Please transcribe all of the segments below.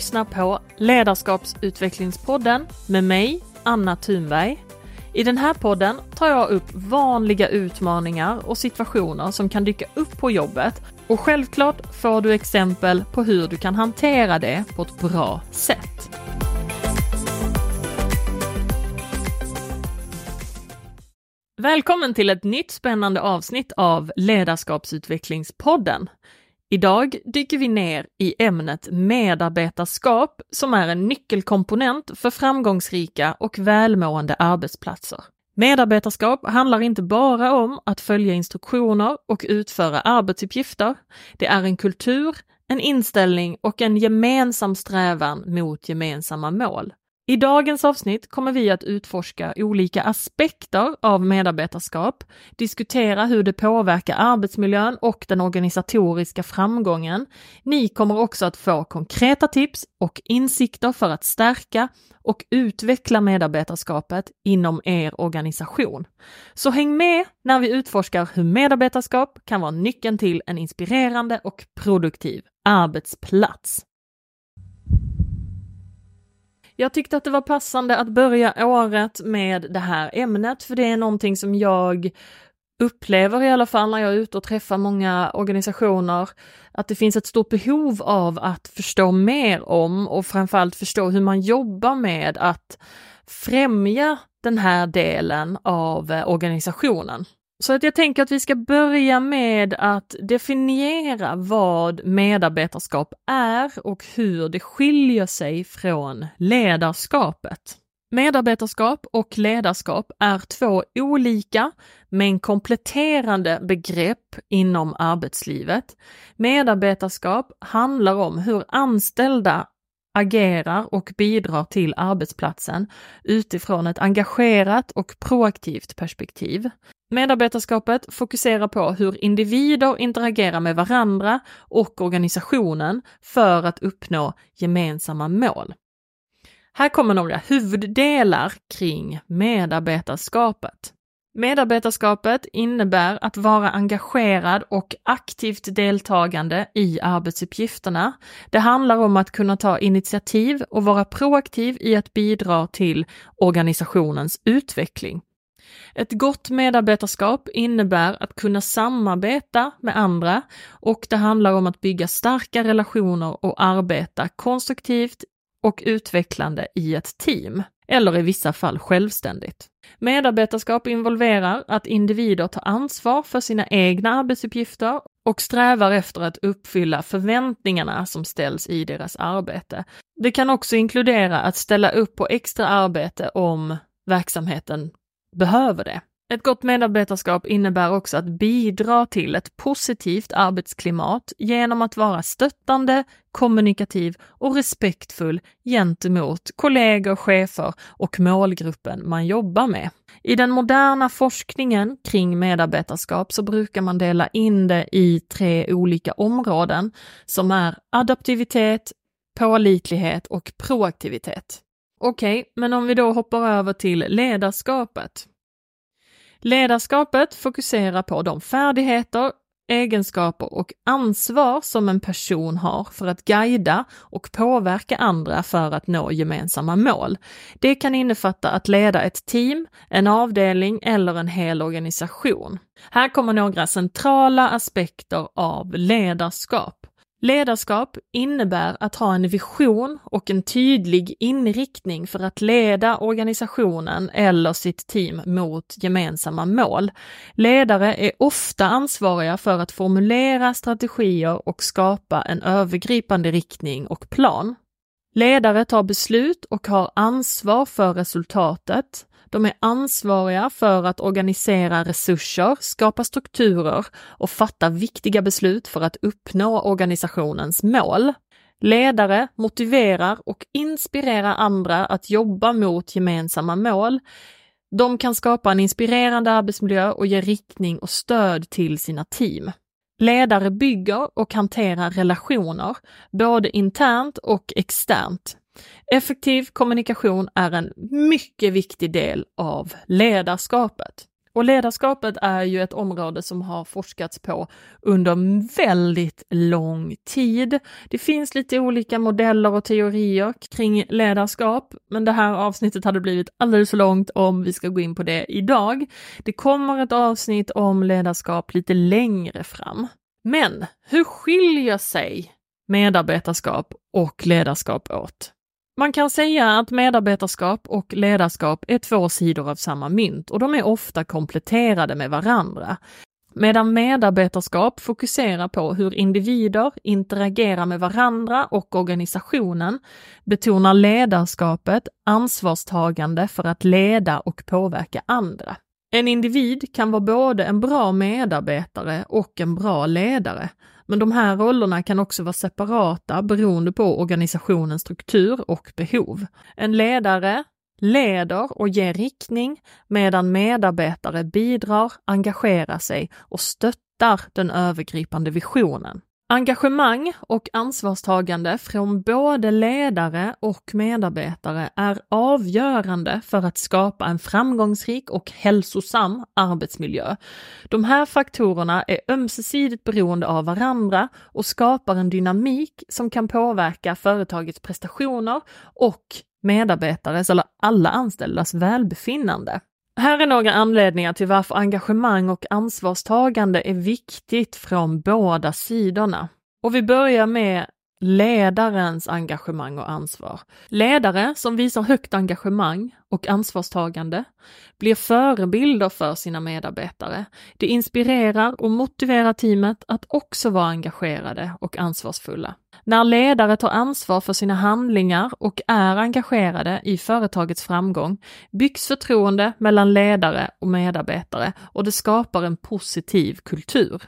lyssnar på Ledarskapsutvecklingspodden med mig, Anna Thunberg. I den här podden tar jag upp vanliga utmaningar och situationer som kan dyka upp på jobbet och självklart får du exempel på hur du kan hantera det på ett bra sätt. Välkommen till ett nytt spännande avsnitt av Ledarskapsutvecklingspodden. Idag dyker vi ner i ämnet medarbetarskap som är en nyckelkomponent för framgångsrika och välmående arbetsplatser. Medarbetarskap handlar inte bara om att följa instruktioner och utföra arbetsuppgifter. Det är en kultur, en inställning och en gemensam strävan mot gemensamma mål. I dagens avsnitt kommer vi att utforska olika aspekter av medarbetarskap, diskutera hur det påverkar arbetsmiljön och den organisatoriska framgången. Ni kommer också att få konkreta tips och insikter för att stärka och utveckla medarbetarskapet inom er organisation. Så häng med när vi utforskar hur medarbetarskap kan vara nyckeln till en inspirerande och produktiv arbetsplats. Jag tyckte att det var passande att börja året med det här ämnet, för det är någonting som jag upplever i alla fall när jag är ute och träffar många organisationer, att det finns ett stort behov av att förstå mer om och framförallt förstå hur man jobbar med att främja den här delen av eh, organisationen. Så att jag tänker att vi ska börja med att definiera vad medarbetarskap är och hur det skiljer sig från ledarskapet. Medarbetarskap och ledarskap är två olika men kompletterande begrepp inom arbetslivet. Medarbetarskap handlar om hur anställda agerar och bidrar till arbetsplatsen utifrån ett engagerat och proaktivt perspektiv. Medarbetarskapet fokuserar på hur individer interagerar med varandra och organisationen för att uppnå gemensamma mål. Här kommer några huvuddelar kring medarbetarskapet. Medarbetarskapet innebär att vara engagerad och aktivt deltagande i arbetsuppgifterna. Det handlar om att kunna ta initiativ och vara proaktiv i att bidra till organisationens utveckling. Ett gott medarbetarskap innebär att kunna samarbeta med andra och det handlar om att bygga starka relationer och arbeta konstruktivt och utvecklande i ett team, eller i vissa fall självständigt. Medarbetarskap involverar att individer tar ansvar för sina egna arbetsuppgifter och strävar efter att uppfylla förväntningarna som ställs i deras arbete. Det kan också inkludera att ställa upp på extra arbete om verksamheten behöver det. Ett gott medarbetarskap innebär också att bidra till ett positivt arbetsklimat genom att vara stöttande, kommunikativ och respektfull gentemot kollegor, chefer och målgruppen man jobbar med. I den moderna forskningen kring medarbetarskap så brukar man dela in det i tre olika områden som är adaptivitet, pålitlighet och proaktivitet. Okej, okay, men om vi då hoppar över till ledarskapet. Ledarskapet fokuserar på de färdigheter, egenskaper och ansvar som en person har för att guida och påverka andra för att nå gemensamma mål. Det kan innefatta att leda ett team, en avdelning eller en hel organisation. Här kommer några centrala aspekter av ledarskap. Ledarskap innebär att ha en vision och en tydlig inriktning för att leda organisationen eller sitt team mot gemensamma mål. Ledare är ofta ansvariga för att formulera strategier och skapa en övergripande riktning och plan. Ledare tar beslut och har ansvar för resultatet. De är ansvariga för att organisera resurser, skapa strukturer och fatta viktiga beslut för att uppnå organisationens mål. Ledare motiverar och inspirerar andra att jobba mot gemensamma mål. De kan skapa en inspirerande arbetsmiljö och ge riktning och stöd till sina team. Ledare bygger och hanterar relationer, både internt och externt. Effektiv kommunikation är en mycket viktig del av ledarskapet. Och ledarskapet är ju ett område som har forskats på under väldigt lång tid. Det finns lite olika modeller och teorier kring ledarskap, men det här avsnittet hade blivit alldeles för långt om vi ska gå in på det idag. Det kommer ett avsnitt om ledarskap lite längre fram. Men hur skiljer sig medarbetarskap och ledarskap åt? Man kan säga att medarbetarskap och ledarskap är två sidor av samma mynt och de är ofta kompletterade med varandra. Medan medarbetarskap fokuserar på hur individer interagerar med varandra och organisationen betonar ledarskapet ansvarstagande för att leda och påverka andra. En individ kan vara både en bra medarbetare och en bra ledare, men de här rollerna kan också vara separata beroende på organisationens struktur och behov. En ledare leder och ger riktning medan medarbetare bidrar, engagerar sig och stöttar den övergripande visionen. Engagemang och ansvarstagande från både ledare och medarbetare är avgörande för att skapa en framgångsrik och hälsosam arbetsmiljö. De här faktorerna är ömsesidigt beroende av varandra och skapar en dynamik som kan påverka företagets prestationer och medarbetares eller alla anställdas välbefinnande. Här är några anledningar till varför engagemang och ansvarstagande är viktigt från båda sidorna. Och vi börjar med ledarens engagemang och ansvar. Ledare som visar högt engagemang och ansvarstagande blir förebilder för sina medarbetare. Det inspirerar och motiverar teamet att också vara engagerade och ansvarsfulla. När ledare tar ansvar för sina handlingar och är engagerade i företagets framgång byggs förtroende mellan ledare och medarbetare och det skapar en positiv kultur.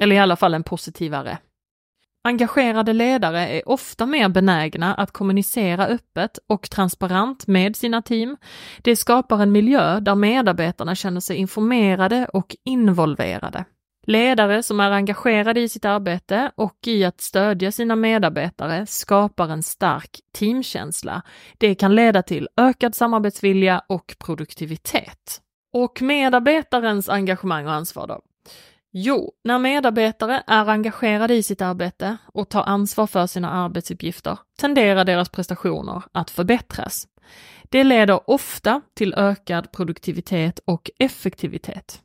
Eller i alla fall en positivare. Engagerade ledare är ofta mer benägna att kommunicera öppet och transparent med sina team. Det skapar en miljö där medarbetarna känner sig informerade och involverade. Ledare som är engagerade i sitt arbete och i att stödja sina medarbetare skapar en stark teamkänsla. Det kan leda till ökad samarbetsvilja och produktivitet. Och medarbetarens engagemang och ansvar då? Jo, när medarbetare är engagerade i sitt arbete och tar ansvar för sina arbetsuppgifter tenderar deras prestationer att förbättras. Det leder ofta till ökad produktivitet och effektivitet.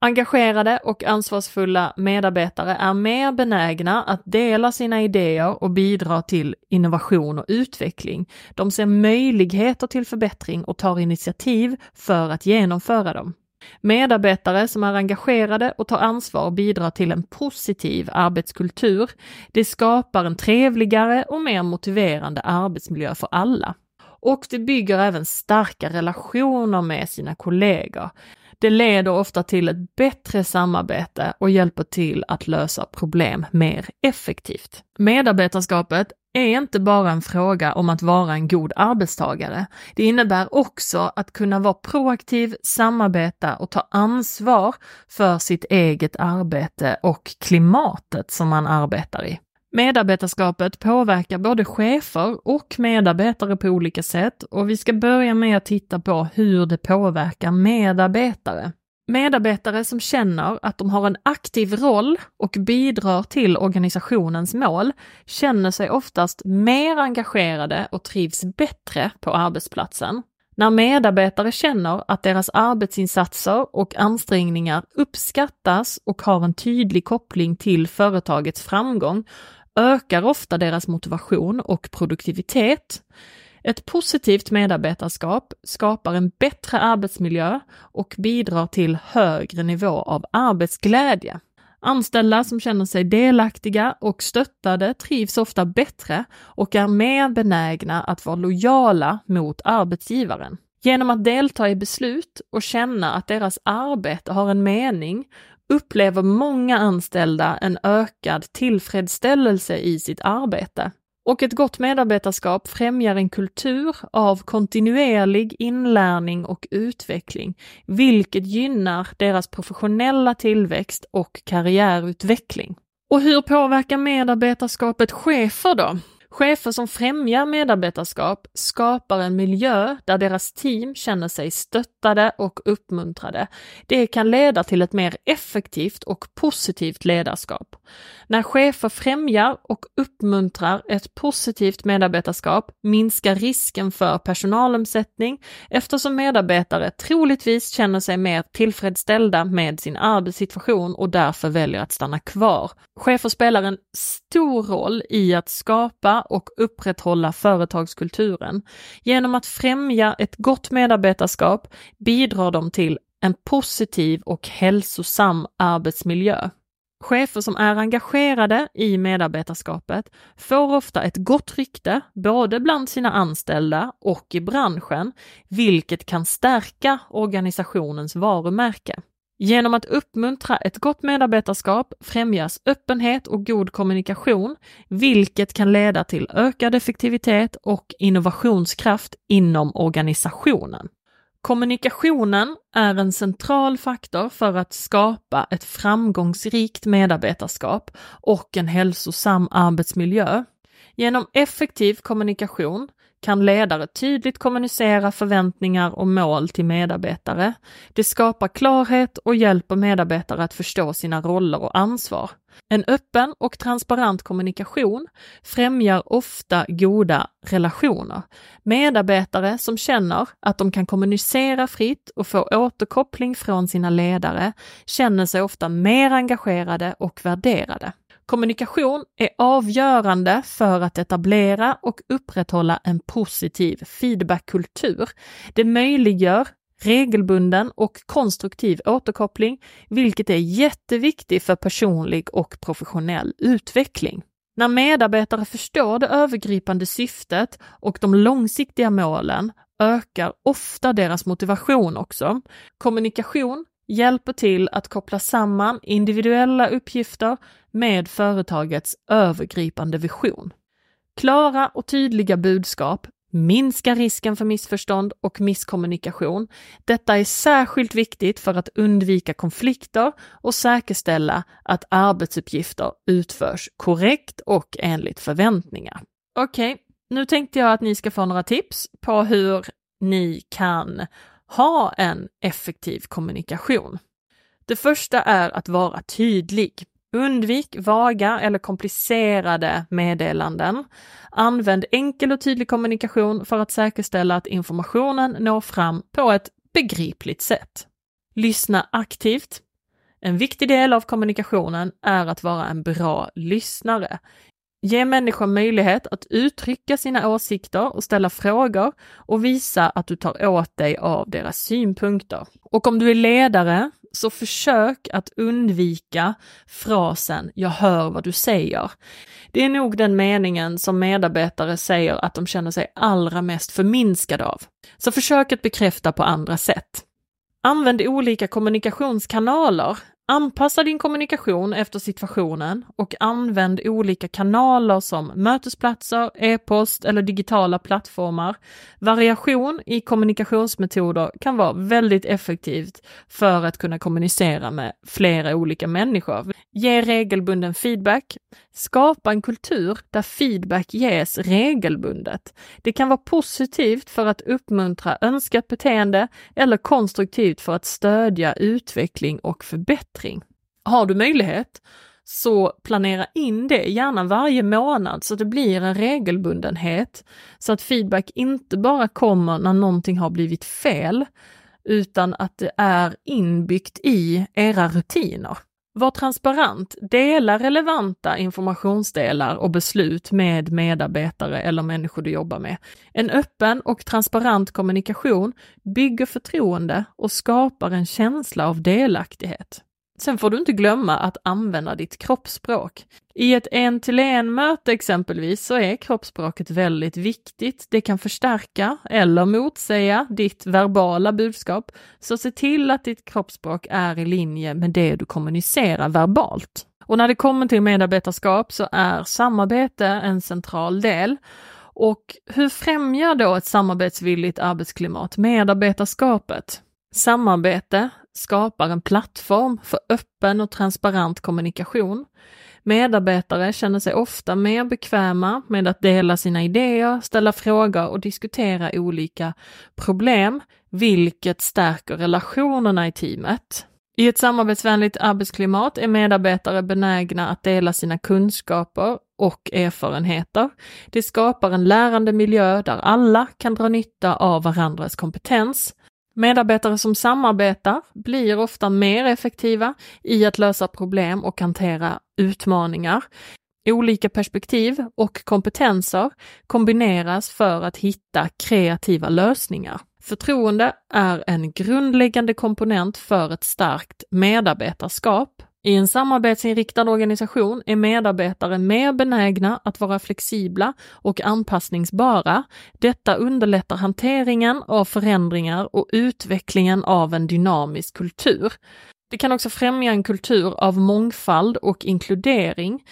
Engagerade och ansvarsfulla medarbetare är mer benägna att dela sina idéer och bidra till innovation och utveckling. De ser möjligheter till förbättring och tar initiativ för att genomföra dem. Medarbetare som är engagerade och tar ansvar bidrar till en positiv arbetskultur. Det skapar en trevligare och mer motiverande arbetsmiljö för alla. Och det bygger även starka relationer med sina kollegor. Det leder ofta till ett bättre samarbete och hjälper till att lösa problem mer effektivt. Medarbetarskapet är inte bara en fråga om att vara en god arbetstagare. Det innebär också att kunna vara proaktiv, samarbeta och ta ansvar för sitt eget arbete och klimatet som man arbetar i. Medarbetarskapet påverkar både chefer och medarbetare på olika sätt och vi ska börja med att titta på hur det påverkar medarbetare. Medarbetare som känner att de har en aktiv roll och bidrar till organisationens mål känner sig oftast mer engagerade och trivs bättre på arbetsplatsen. När medarbetare känner att deras arbetsinsatser och ansträngningar uppskattas och har en tydlig koppling till företagets framgång ökar ofta deras motivation och produktivitet. Ett positivt medarbetarskap skapar en bättre arbetsmiljö och bidrar till högre nivå av arbetsglädje. Anställda som känner sig delaktiga och stöttade trivs ofta bättre och är mer benägna att vara lojala mot arbetsgivaren. Genom att delta i beslut och känna att deras arbete har en mening upplever många anställda en ökad tillfredsställelse i sitt arbete. Och ett gott medarbetarskap främjar en kultur av kontinuerlig inlärning och utveckling, vilket gynnar deras professionella tillväxt och karriärutveckling. Och hur påverkar medarbetarskapet chefer då? Chefer som främjar medarbetarskap skapar en miljö där deras team känner sig stöttade och uppmuntrade. Det kan leda till ett mer effektivt och positivt ledarskap. När chefer främjar och uppmuntrar ett positivt medarbetarskap minskar risken för personalomsättning eftersom medarbetare troligtvis känner sig mer tillfredsställda med sin arbetssituation och därför väljer att stanna kvar. Chefer spelar en stor roll i att skapa och upprätthålla företagskulturen. Genom att främja ett gott medarbetarskap bidrar de till en positiv och hälsosam arbetsmiljö. Chefer som är engagerade i medarbetarskapet får ofta ett gott rykte både bland sina anställda och i branschen, vilket kan stärka organisationens varumärke. Genom att uppmuntra ett gott medarbetarskap främjas öppenhet och god kommunikation, vilket kan leda till ökad effektivitet och innovationskraft inom organisationen. Kommunikationen är en central faktor för att skapa ett framgångsrikt medarbetarskap och en hälsosam arbetsmiljö. Genom effektiv kommunikation kan ledare tydligt kommunicera förväntningar och mål till medarbetare. Det skapar klarhet och hjälper medarbetare att förstå sina roller och ansvar. En öppen och transparent kommunikation främjar ofta goda relationer. Medarbetare som känner att de kan kommunicera fritt och få återkoppling från sina ledare känner sig ofta mer engagerade och värderade. Kommunikation är avgörande för att etablera och upprätthålla en positiv feedbackkultur. Det möjliggör regelbunden och konstruktiv återkoppling, vilket är jätteviktigt för personlig och professionell utveckling. När medarbetare förstår det övergripande syftet och de långsiktiga målen ökar ofta deras motivation också. Kommunikation hjälper till att koppla samman individuella uppgifter med företagets övergripande vision. Klara och tydliga budskap minskar risken för missförstånd och misskommunikation. Detta är särskilt viktigt för att undvika konflikter och säkerställa att arbetsuppgifter utförs korrekt och enligt förväntningar. Okej, okay, nu tänkte jag att ni ska få några tips på hur ni kan ha en effektiv kommunikation. Det första är att vara tydlig. Undvik vaga eller komplicerade meddelanden. Använd enkel och tydlig kommunikation för att säkerställa att informationen når fram på ett begripligt sätt. Lyssna aktivt. En viktig del av kommunikationen är att vara en bra lyssnare. Ge människor möjlighet att uttrycka sina åsikter och ställa frågor och visa att du tar åt dig av deras synpunkter. Och om du är ledare, så försök att undvika frasen ”jag hör vad du säger”. Det är nog den meningen som medarbetare säger att de känner sig allra mest förminskade av. Så försök att bekräfta på andra sätt. Använd olika kommunikationskanaler Anpassa din kommunikation efter situationen och använd olika kanaler som mötesplatser, e-post eller digitala plattformar. Variation i kommunikationsmetoder kan vara väldigt effektivt för att kunna kommunicera med flera olika människor. Ge regelbunden feedback. Skapa en kultur där feedback ges regelbundet. Det kan vara positivt för att uppmuntra önskat beteende eller konstruktivt för att stödja utveckling och förbättring. Har du möjlighet så planera in det gärna varje månad så att det blir en regelbundenhet så att feedback inte bara kommer när någonting har blivit fel utan att det är inbyggt i era rutiner. Var transparent, dela relevanta informationsdelar och beslut med medarbetare eller människor du jobbar med. En öppen och transparent kommunikation bygger förtroende och skapar en känsla av delaktighet. Sen får du inte glömma att använda ditt kroppsspråk. I ett en-till-en-möte exempelvis så är kroppsspråket väldigt viktigt. Det kan förstärka eller motsäga ditt verbala budskap, så se till att ditt kroppsspråk är i linje med det du kommunicerar verbalt. Och när det kommer till medarbetarskap så är samarbete en central del. Och hur främjar då ett samarbetsvilligt arbetsklimat medarbetarskapet? Samarbete skapar en plattform för öppen och transparent kommunikation. Medarbetare känner sig ofta mer bekväma med att dela sina idéer, ställa frågor och diskutera olika problem, vilket stärker relationerna i teamet. I ett samarbetsvänligt arbetsklimat är medarbetare benägna att dela sina kunskaper och erfarenheter. Det skapar en lärande miljö där alla kan dra nytta av varandras kompetens. Medarbetare som samarbetar blir ofta mer effektiva i att lösa problem och hantera utmaningar. Olika perspektiv och kompetenser kombineras för att hitta kreativa lösningar. Förtroende är en grundläggande komponent för ett starkt medarbetarskap. I en samarbetsinriktad organisation är medarbetare mer benägna att vara flexibla och anpassningsbara. Detta underlättar hanteringen av förändringar och utvecklingen av en dynamisk kultur. Det kan också främja en kultur av mångfald och inkludering,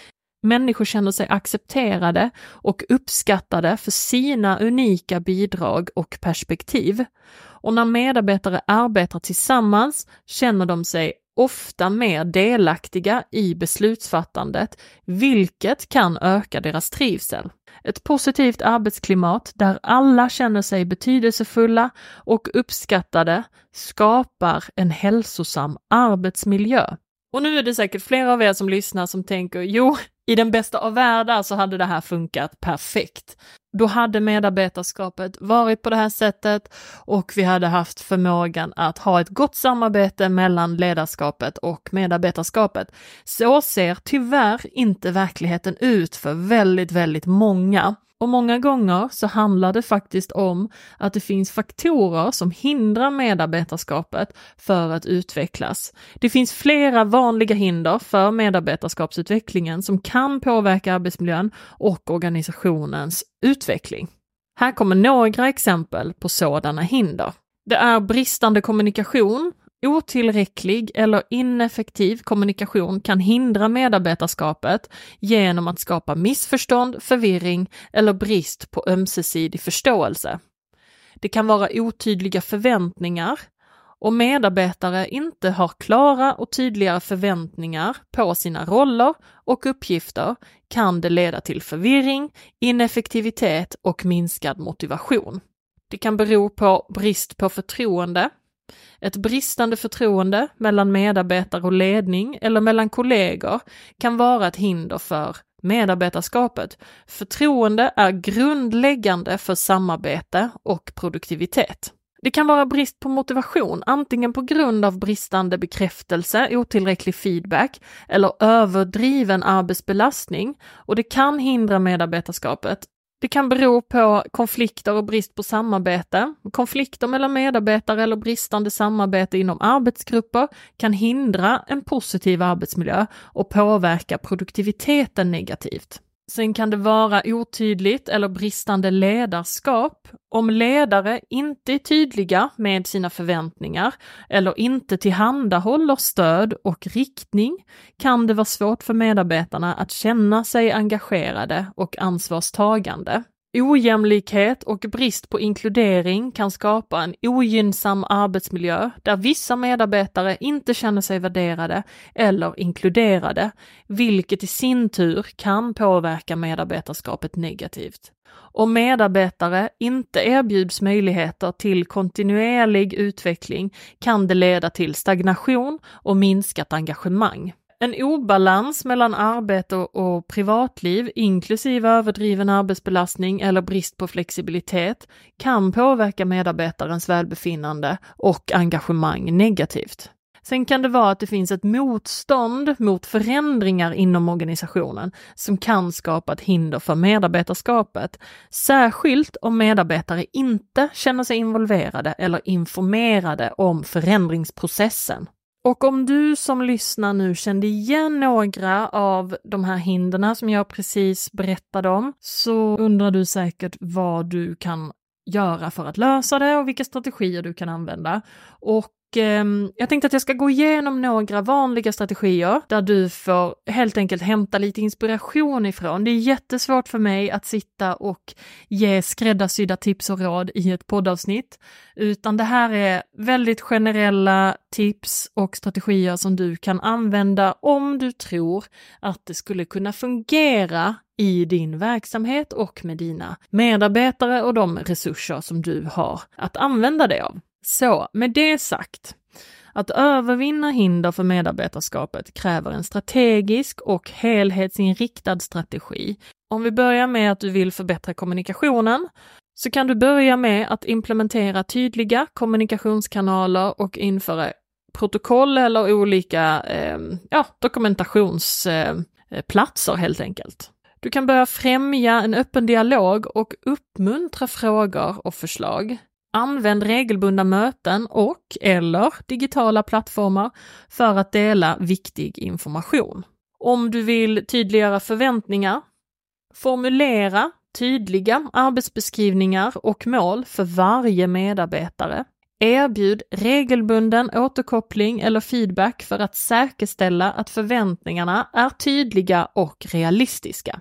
Människor känner sig accepterade och uppskattade för sina unika bidrag och perspektiv. Och när medarbetare arbetar tillsammans känner de sig ofta mer delaktiga i beslutsfattandet, vilket kan öka deras trivsel. Ett positivt arbetsklimat där alla känner sig betydelsefulla och uppskattade skapar en hälsosam arbetsmiljö. Och nu är det säkert flera av er som lyssnar som tänker, jo, i den bästa av världar så hade det här funkat perfekt. Då hade medarbetarskapet varit på det här sättet och vi hade haft förmågan att ha ett gott samarbete mellan ledarskapet och medarbetarskapet. Så ser tyvärr inte verkligheten ut för väldigt, väldigt många. Och många gånger så handlar det faktiskt om att det finns faktorer som hindrar medarbetarskapet för att utvecklas. Det finns flera vanliga hinder för medarbetarskapsutvecklingen som kan påverka arbetsmiljön och organisationens utveckling. Här kommer några exempel på sådana hinder. Det är bristande kommunikation, Otillräcklig eller ineffektiv kommunikation kan hindra medarbetarskapet genom att skapa missförstånd, förvirring eller brist på ömsesidig förståelse. Det kan vara otydliga förväntningar om medarbetare inte har klara och tydliga förväntningar på sina roller och uppgifter kan det leda till förvirring, ineffektivitet och minskad motivation. Det kan bero på brist på förtroende ett bristande förtroende mellan medarbetare och ledning eller mellan kollegor kan vara ett hinder för medarbetarskapet. Förtroende är grundläggande för samarbete och produktivitet. Det kan vara brist på motivation, antingen på grund av bristande bekräftelse, otillräcklig feedback eller överdriven arbetsbelastning och det kan hindra medarbetarskapet det kan bero på konflikter och brist på samarbete. Konflikter mellan medarbetare eller bristande samarbete inom arbetsgrupper kan hindra en positiv arbetsmiljö och påverka produktiviteten negativt. Sen kan det vara otydligt eller bristande ledarskap. Om ledare inte är tydliga med sina förväntningar eller inte tillhandahåller stöd och riktning kan det vara svårt för medarbetarna att känna sig engagerade och ansvarstagande. Ojämlikhet och brist på inkludering kan skapa en ogynnsam arbetsmiljö där vissa medarbetare inte känner sig värderade eller inkluderade, vilket i sin tur kan påverka medarbetarskapet negativt. Om medarbetare inte erbjuds möjligheter till kontinuerlig utveckling kan det leda till stagnation och minskat engagemang. En obalans mellan arbete och privatliv, inklusive överdriven arbetsbelastning eller brist på flexibilitet, kan påverka medarbetarens välbefinnande och engagemang negativt. Sen kan det vara att det finns ett motstånd mot förändringar inom organisationen som kan skapa ett hinder för medarbetarskapet. Särskilt om medarbetare inte känner sig involverade eller informerade om förändringsprocessen. Och om du som lyssnar nu kände igen några av de här hindren som jag precis berättade om, så undrar du säkert vad du kan göra för att lösa det och vilka strategier du kan använda. Och eh, jag tänkte att jag ska gå igenom några vanliga strategier där du får helt enkelt hämta lite inspiration ifrån. Det är jättesvårt för mig att sitta och ge skräddarsydda tips och råd i ett poddavsnitt, utan det här är väldigt generella tips och strategier som du kan använda om du tror att det skulle kunna fungera i din verksamhet och med dina medarbetare och de resurser som du har att använda dig av. Så med det sagt, att övervinna hinder för medarbetarskapet kräver en strategisk och helhetsinriktad strategi. Om vi börjar med att du vill förbättra kommunikationen så kan du börja med att implementera tydliga kommunikationskanaler och införa protokoll eller olika eh, ja, dokumentationsplatser eh, helt enkelt. Du kan börja främja en öppen dialog och uppmuntra frågor och förslag. Använd regelbundna möten och eller digitala plattformar för att dela viktig information. Om du vill tydliggöra förväntningar, formulera tydliga arbetsbeskrivningar och mål för varje medarbetare. Erbjud regelbunden återkoppling eller feedback för att säkerställa att förväntningarna är tydliga och realistiska.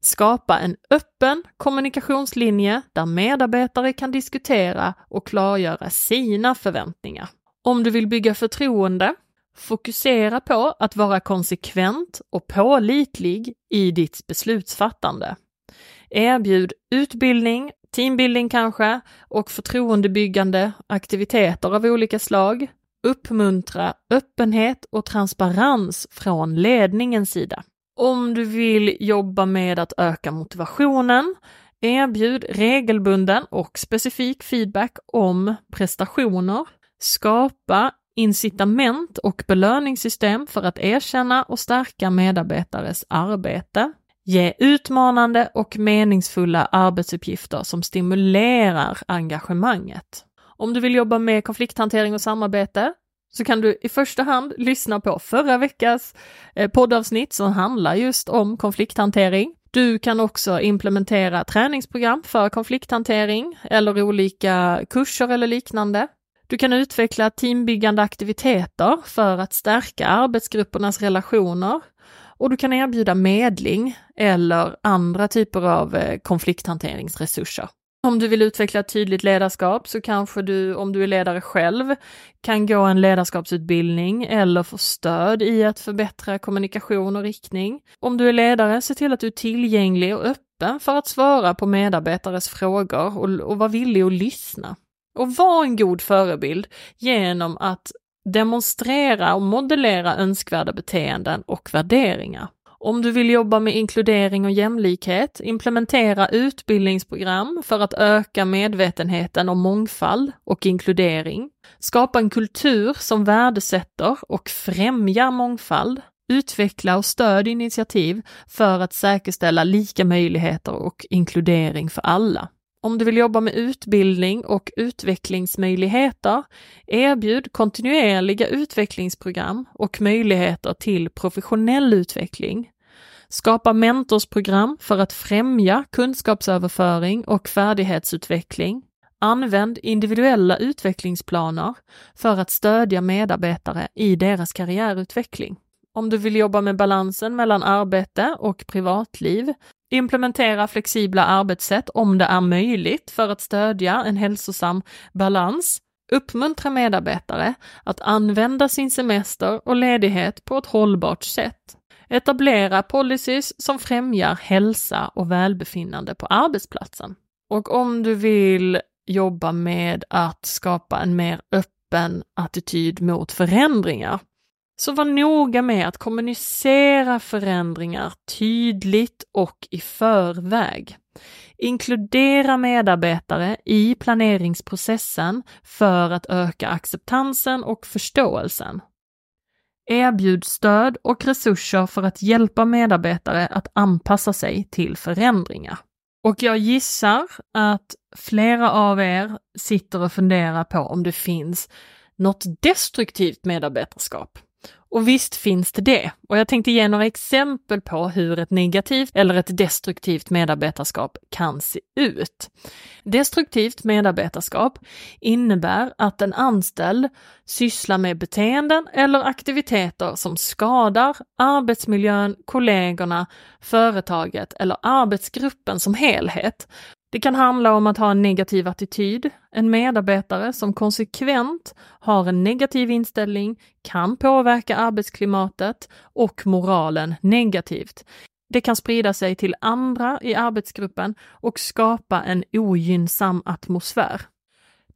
Skapa en öppen kommunikationslinje där medarbetare kan diskutera och klargöra sina förväntningar. Om du vill bygga förtroende, fokusera på att vara konsekvent och pålitlig i ditt beslutsfattande. Erbjud utbildning, teambuilding kanske, och förtroendebyggande aktiviteter av olika slag. Uppmuntra öppenhet och transparens från ledningens sida. Om du vill jobba med att öka motivationen, erbjud regelbunden och specifik feedback om prestationer. Skapa incitament och belöningssystem för att erkänna och stärka medarbetares arbete. Ge utmanande och meningsfulla arbetsuppgifter som stimulerar engagemanget. Om du vill jobba med konflikthantering och samarbete, så kan du i första hand lyssna på förra veckans eh, poddavsnitt som handlar just om konflikthantering. Du kan också implementera träningsprogram för konflikthantering eller olika kurser eller liknande. Du kan utveckla teambyggande aktiviteter för att stärka arbetsgruppernas relationer och du kan erbjuda medling eller andra typer av eh, konflikthanteringsresurser. Om du vill utveckla ett tydligt ledarskap så kanske du, om du är ledare själv, kan gå en ledarskapsutbildning eller få stöd i att förbättra kommunikation och riktning. Om du är ledare, se till att du är tillgänglig och öppen för att svara på medarbetares frågor och, och vara villig att lyssna. Och var en god förebild genom att demonstrera och modellera önskvärda beteenden och värderingar. Om du vill jobba med inkludering och jämlikhet, implementera utbildningsprogram för att öka medvetenheten om mångfald och inkludering. Skapa en kultur som värdesätter och främjar mångfald. Utveckla och stöd initiativ för att säkerställa lika möjligheter och inkludering för alla. Om du vill jobba med utbildning och utvecklingsmöjligheter, erbjud kontinuerliga utvecklingsprogram och möjligheter till professionell utveckling. Skapa mentorsprogram för att främja kunskapsöverföring och färdighetsutveckling. Använd individuella utvecklingsplaner för att stödja medarbetare i deras karriärutveckling. Om du vill jobba med balansen mellan arbete och privatliv, Implementera flexibla arbetssätt om det är möjligt för att stödja en hälsosam balans. Uppmuntra medarbetare att använda sin semester och ledighet på ett hållbart sätt. Etablera policies som främjar hälsa och välbefinnande på arbetsplatsen. Och om du vill jobba med att skapa en mer öppen attityd mot förändringar, så var noga med att kommunicera förändringar tydligt och i förväg. Inkludera medarbetare i planeringsprocessen för att öka acceptansen och förståelsen. Erbjud stöd och resurser för att hjälpa medarbetare att anpassa sig till förändringar. Och jag gissar att flera av er sitter och funderar på om det finns något destruktivt medarbetarskap. Och visst finns det det. Och jag tänkte ge några exempel på hur ett negativt eller ett destruktivt medarbetarskap kan se ut. Destruktivt medarbetarskap innebär att en anställd sysslar med beteenden eller aktiviteter som skadar arbetsmiljön, kollegorna, företaget eller arbetsgruppen som helhet det kan handla om att ha en negativ attityd. En medarbetare som konsekvent har en negativ inställning kan påverka arbetsklimatet och moralen negativt. Det kan sprida sig till andra i arbetsgruppen och skapa en ogynnsam atmosfär.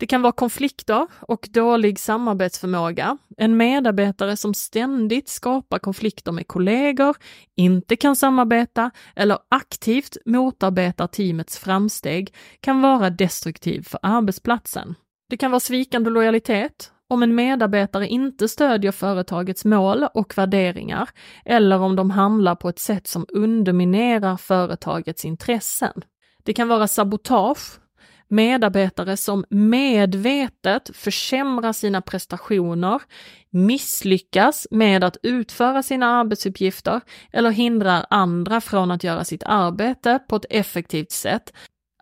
Det kan vara konflikter och dålig samarbetsförmåga. En medarbetare som ständigt skapar konflikter med kollegor, inte kan samarbeta eller aktivt motarbetar teamets framsteg kan vara destruktiv för arbetsplatsen. Det kan vara svikande lojalitet, om en medarbetare inte stödjer företagets mål och värderingar eller om de handlar på ett sätt som underminerar företagets intressen. Det kan vara sabotage medarbetare som medvetet försämrar sina prestationer, misslyckas med att utföra sina arbetsuppgifter eller hindrar andra från att göra sitt arbete på ett effektivt sätt.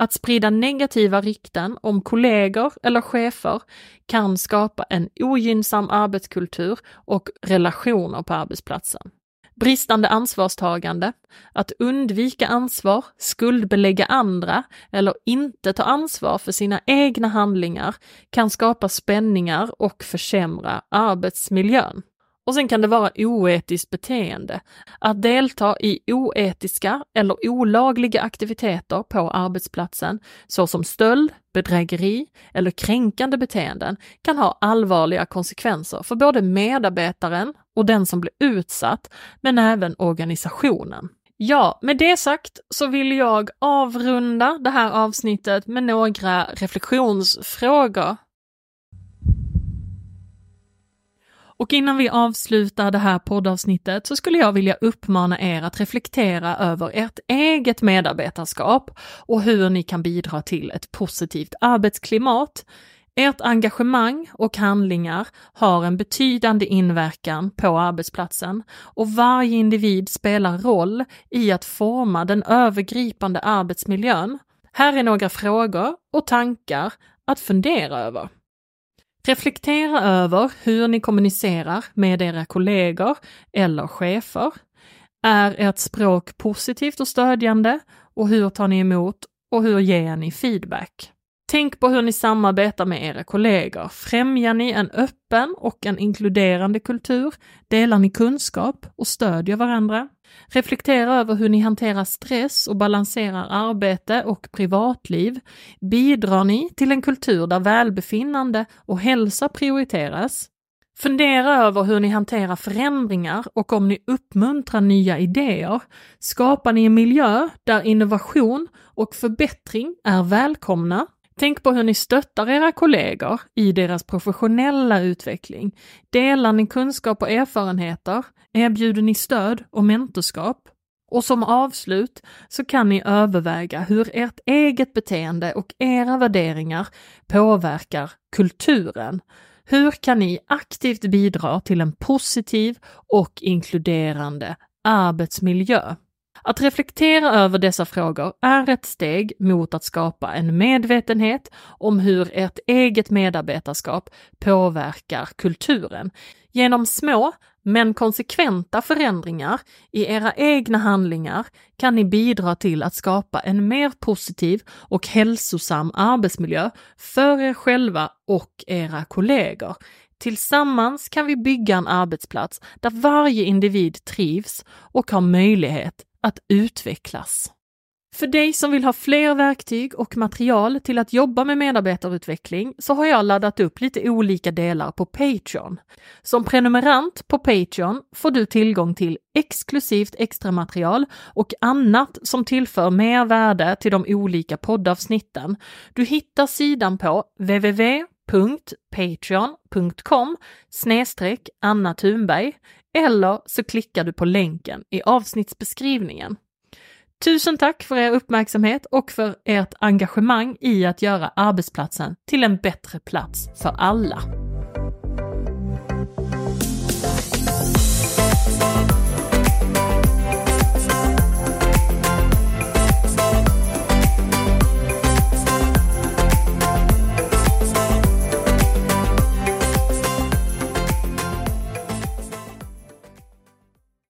Att sprida negativa rykten om kollegor eller chefer kan skapa en ogynnsam arbetskultur och relationer på arbetsplatsen bristande ansvarstagande, att undvika ansvar, skuldbelägga andra eller inte ta ansvar för sina egna handlingar kan skapa spänningar och försämra arbetsmiljön. Och sen kan det vara oetiskt beteende. Att delta i oetiska eller olagliga aktiviteter på arbetsplatsen, såsom stöld, bedrägeri eller kränkande beteenden, kan ha allvarliga konsekvenser för både medarbetaren och den som blir utsatt, men även organisationen. Ja, med det sagt så vill jag avrunda det här avsnittet med några reflektionsfrågor Och innan vi avslutar det här poddavsnittet så skulle jag vilja uppmana er att reflektera över ert eget medarbetarskap och hur ni kan bidra till ett positivt arbetsklimat. Ert engagemang och handlingar har en betydande inverkan på arbetsplatsen och varje individ spelar roll i att forma den övergripande arbetsmiljön. Här är några frågor och tankar att fundera över. Reflektera över hur ni kommunicerar med era kollegor eller chefer. Är ert språk positivt och stödjande? Och hur tar ni emot och hur ger ni feedback? Tänk på hur ni samarbetar med era kollegor. Främjar ni en öppen och en inkluderande kultur? Delar ni kunskap och stödjer varandra? Reflektera över hur ni hanterar stress och balanserar arbete och privatliv. Bidrar ni till en kultur där välbefinnande och hälsa prioriteras? Fundera över hur ni hanterar förändringar och om ni uppmuntrar nya idéer. Skapar ni en miljö där innovation och förbättring är välkomna? Tänk på hur ni stöttar era kollegor i deras professionella utveckling. Delar ni kunskap och erfarenheter? Erbjuder ni stöd och mentorskap? Och som avslut så kan ni överväga hur ert eget beteende och era värderingar påverkar kulturen. Hur kan ni aktivt bidra till en positiv och inkluderande arbetsmiljö? Att reflektera över dessa frågor är ett steg mot att skapa en medvetenhet om hur ert eget medarbetarskap påverkar kulturen. Genom små men konsekventa förändringar i era egna handlingar kan ni bidra till att skapa en mer positiv och hälsosam arbetsmiljö för er själva och era kollegor. Tillsammans kan vi bygga en arbetsplats där varje individ trivs och har möjlighet att utvecklas. För dig som vill ha fler verktyg och material till att jobba med medarbetarutveckling så har jag laddat upp lite olika delar på Patreon. Som prenumerant på Patreon får du tillgång till exklusivt extra material och annat som tillför mer värde till de olika poddavsnitten. Du hittar sidan på www.patreon.com Anna Thunberg eller så klickar du på länken i avsnittsbeskrivningen. Tusen tack för er uppmärksamhet och för ert engagemang i att göra arbetsplatsen till en bättre plats för alla.